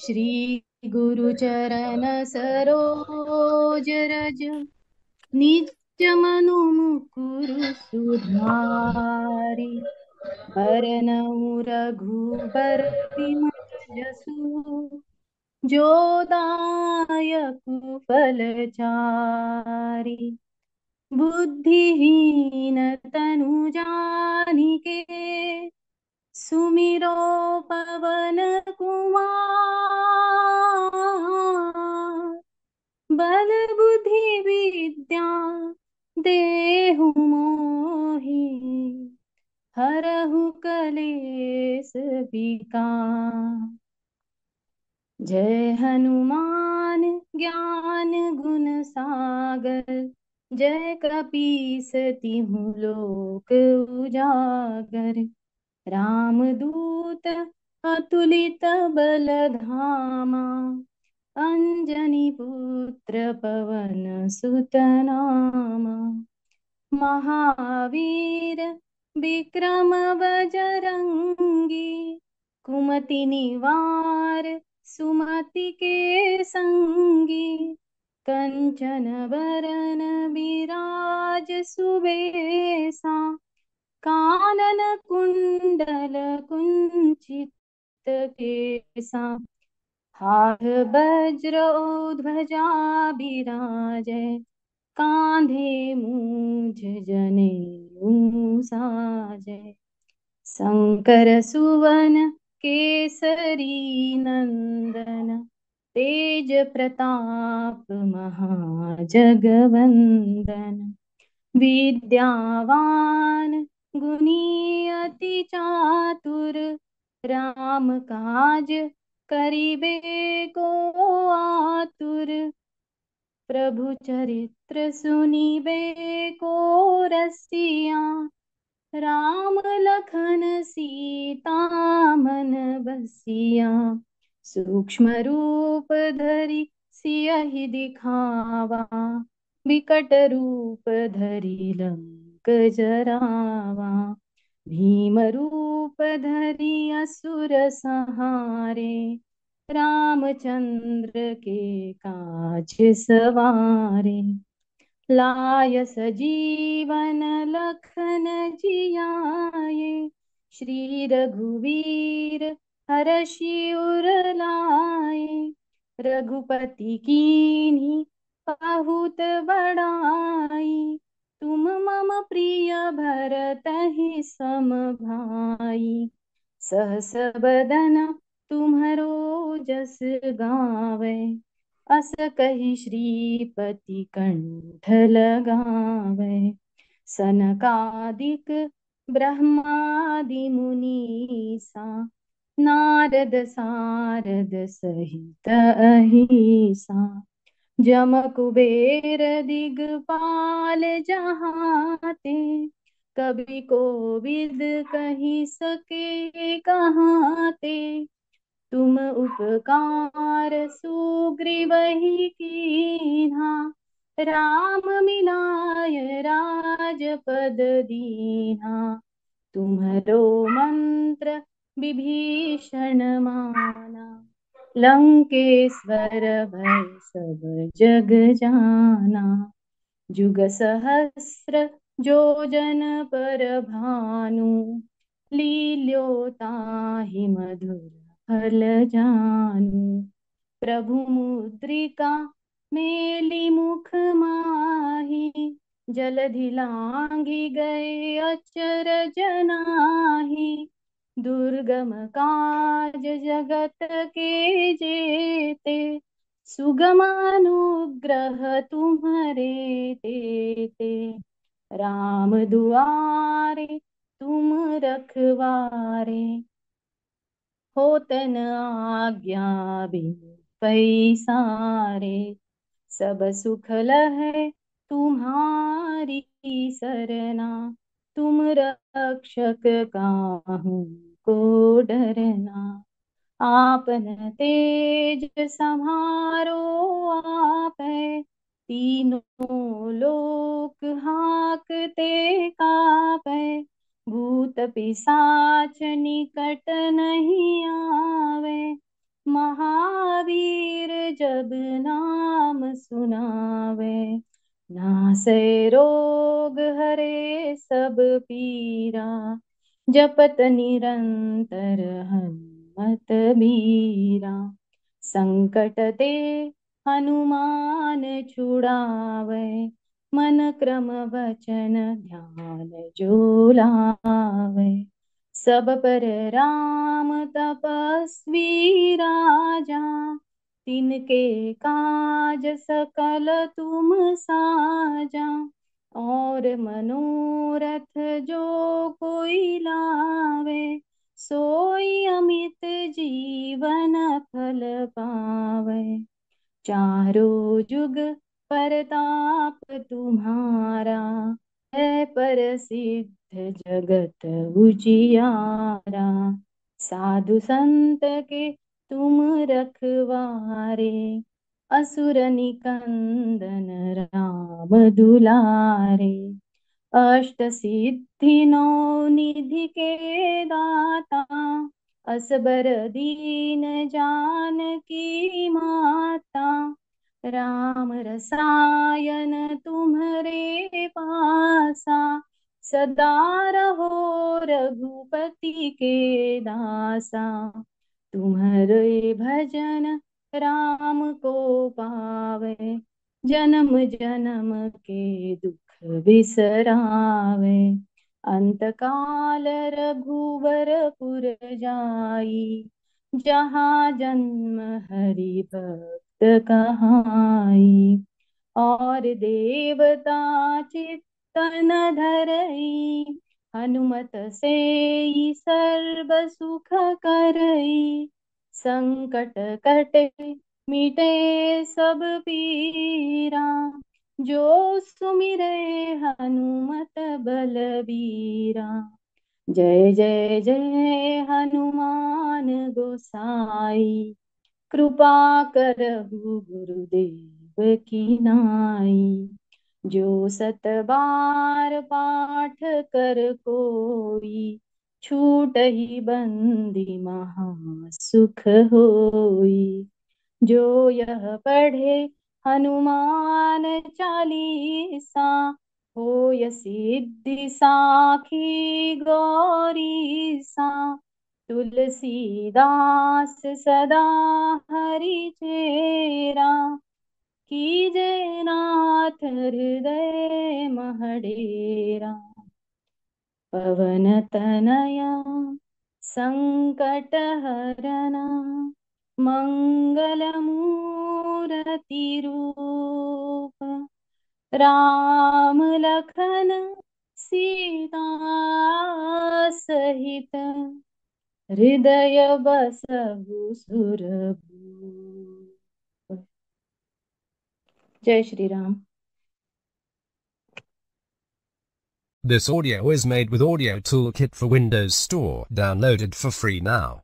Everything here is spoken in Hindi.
श्री गुरु चरण सरोज रज। निज मनु मुकुरु सुधारी। बरनऊ रघुबर विमल जसु जो दायक फलचारी बुद्धिहीन तनु जानिके। सुमिरो पवन कुमार बल बुद्धि विद्या देहु मोहि, हरहु कलेस विकार जय हनुमान ज्ञान गुण सागर, जय कपीस तिहु लोक उजागर। रामदूत अतुलित बल धामा अंजनी पुत्र पवन सुत नामा। महावीर विक्रम बजरंगी, कुमति निवार सुमति के संगी, कंचन बरन विराज सुबेसा कानन कुंडल कुंचित केसा। हाथ वज्र ध्वजा विराजय, कांधे मूझ जने साजय शंकर सुवन केसरी नंदन, तेज प्रताप महाजगवंदन। विद्यावान गुणी अति चातुर राम काज करिबे को आतुर। प्रभु चरित्र सुनिबे को रसिया। राम लखन सीता मन बसिया। सूक्ष्म रूप धरि सियहि दिखावा। विकट रूप धरी धरि जरावा। भीम रूप धरि असुर सहारे, रामचंद्र के काज सवारे। लाय सजीवन लखन जियाए, श्री रघुवीर हर उर लाए। रघुपति कीन्ही बहुत बड़ाई तुम मम प्रिय भरत ही सम भाई। सहस बदन तुम्हरो जस गावे। अस कही श्रीपति कंठ लगावे। सनकादिक ब्रह्मादि मुनीसा नारद सारद सहित अहिसा। जम कुबेर दिगपाल जहाते, कभी को विद कही सके कहाते। तुम उपकार सुग्रीवही कीन्हा, राम मिलाय राजपद दीन्हा। तुम्हरो मंत्र विभीषण माना। लंकेश्वर भय सब जग जाना। जुग सहस्र जो जन पर भानु। लील्योताहि मधुर फल जानु। प्रभु मुद्रिका मेली मुख माही। जलधि लांघि गए अचर जनाही। दुर्गम काज जगत के जेते, सुगमानुग्रह तुम्हारे तेते राम दुआरे तुम रखवारे, होतन आज्ञा बिनु पैसारे। सब सुख लहे तुम्हारी सरना तुम रक्षक काहू को डरना। आपन तेज समारो आप। तीनों लोक हाकते कापे। भूत पिसाच निकट नहीं आवे। महावीर जब नाम सुनावे। नासे रोग हरे सब पीरा, जपत निरंतर हनुमत बीरा संकट ते हनुमान छुड़ावे, मन क्रम वचन ध्यान जो लावे। सब पर राम तपस्वी राजा, तिनके काज सकल तुम साजा। और मनोरथ जो कोई लावे, सोई अमित जीवन फल पावे। चारों जुग परताप तुम्हारा, है प्रसिद्ध जगत उजियारा। साधु संत के तुम रखवारे असुर निकंदन राम दुलारे अष्ट सिद्धि नो निधि के दाता, असबर दीन जान की माता राम रसायन तुम्हारे पासा, सदा रहो रघुपति के दासा, तुम्हारे भजन राम को पावे, जन्म जन्म के दुख बिसरावे अंत काल रघुवरपुर जाई, जहाँ जन्म हरि भक्त कहाई। और देवता चित्तन धरई, हनुमत से सर्व सुख करई। संकट कटे, मिटे सब पीरा। जो सुमिरे हनुमत बलबीरा। जय जय जय हनुमान गोसाई। कृपा करहु गुरुदेव की नाई। जो सत बार पाठ कर कोई छूट ही बंदी महा सुख होई। जो यह पढ़े हनुमान चालीसा, हो सिद्धि साखी गौरी सा तुलसीदास सदा हरि चेरा। कीजे नाथ हृदय महडेरा पवनतनया सङ्कटहरणा मङ्गलमूरतिरूप रामलखन सीतासहित हृदय बसबु सुरभू। जय Shriram. This audio is made with Audio Toolkit for Windows Store, downloaded for free now.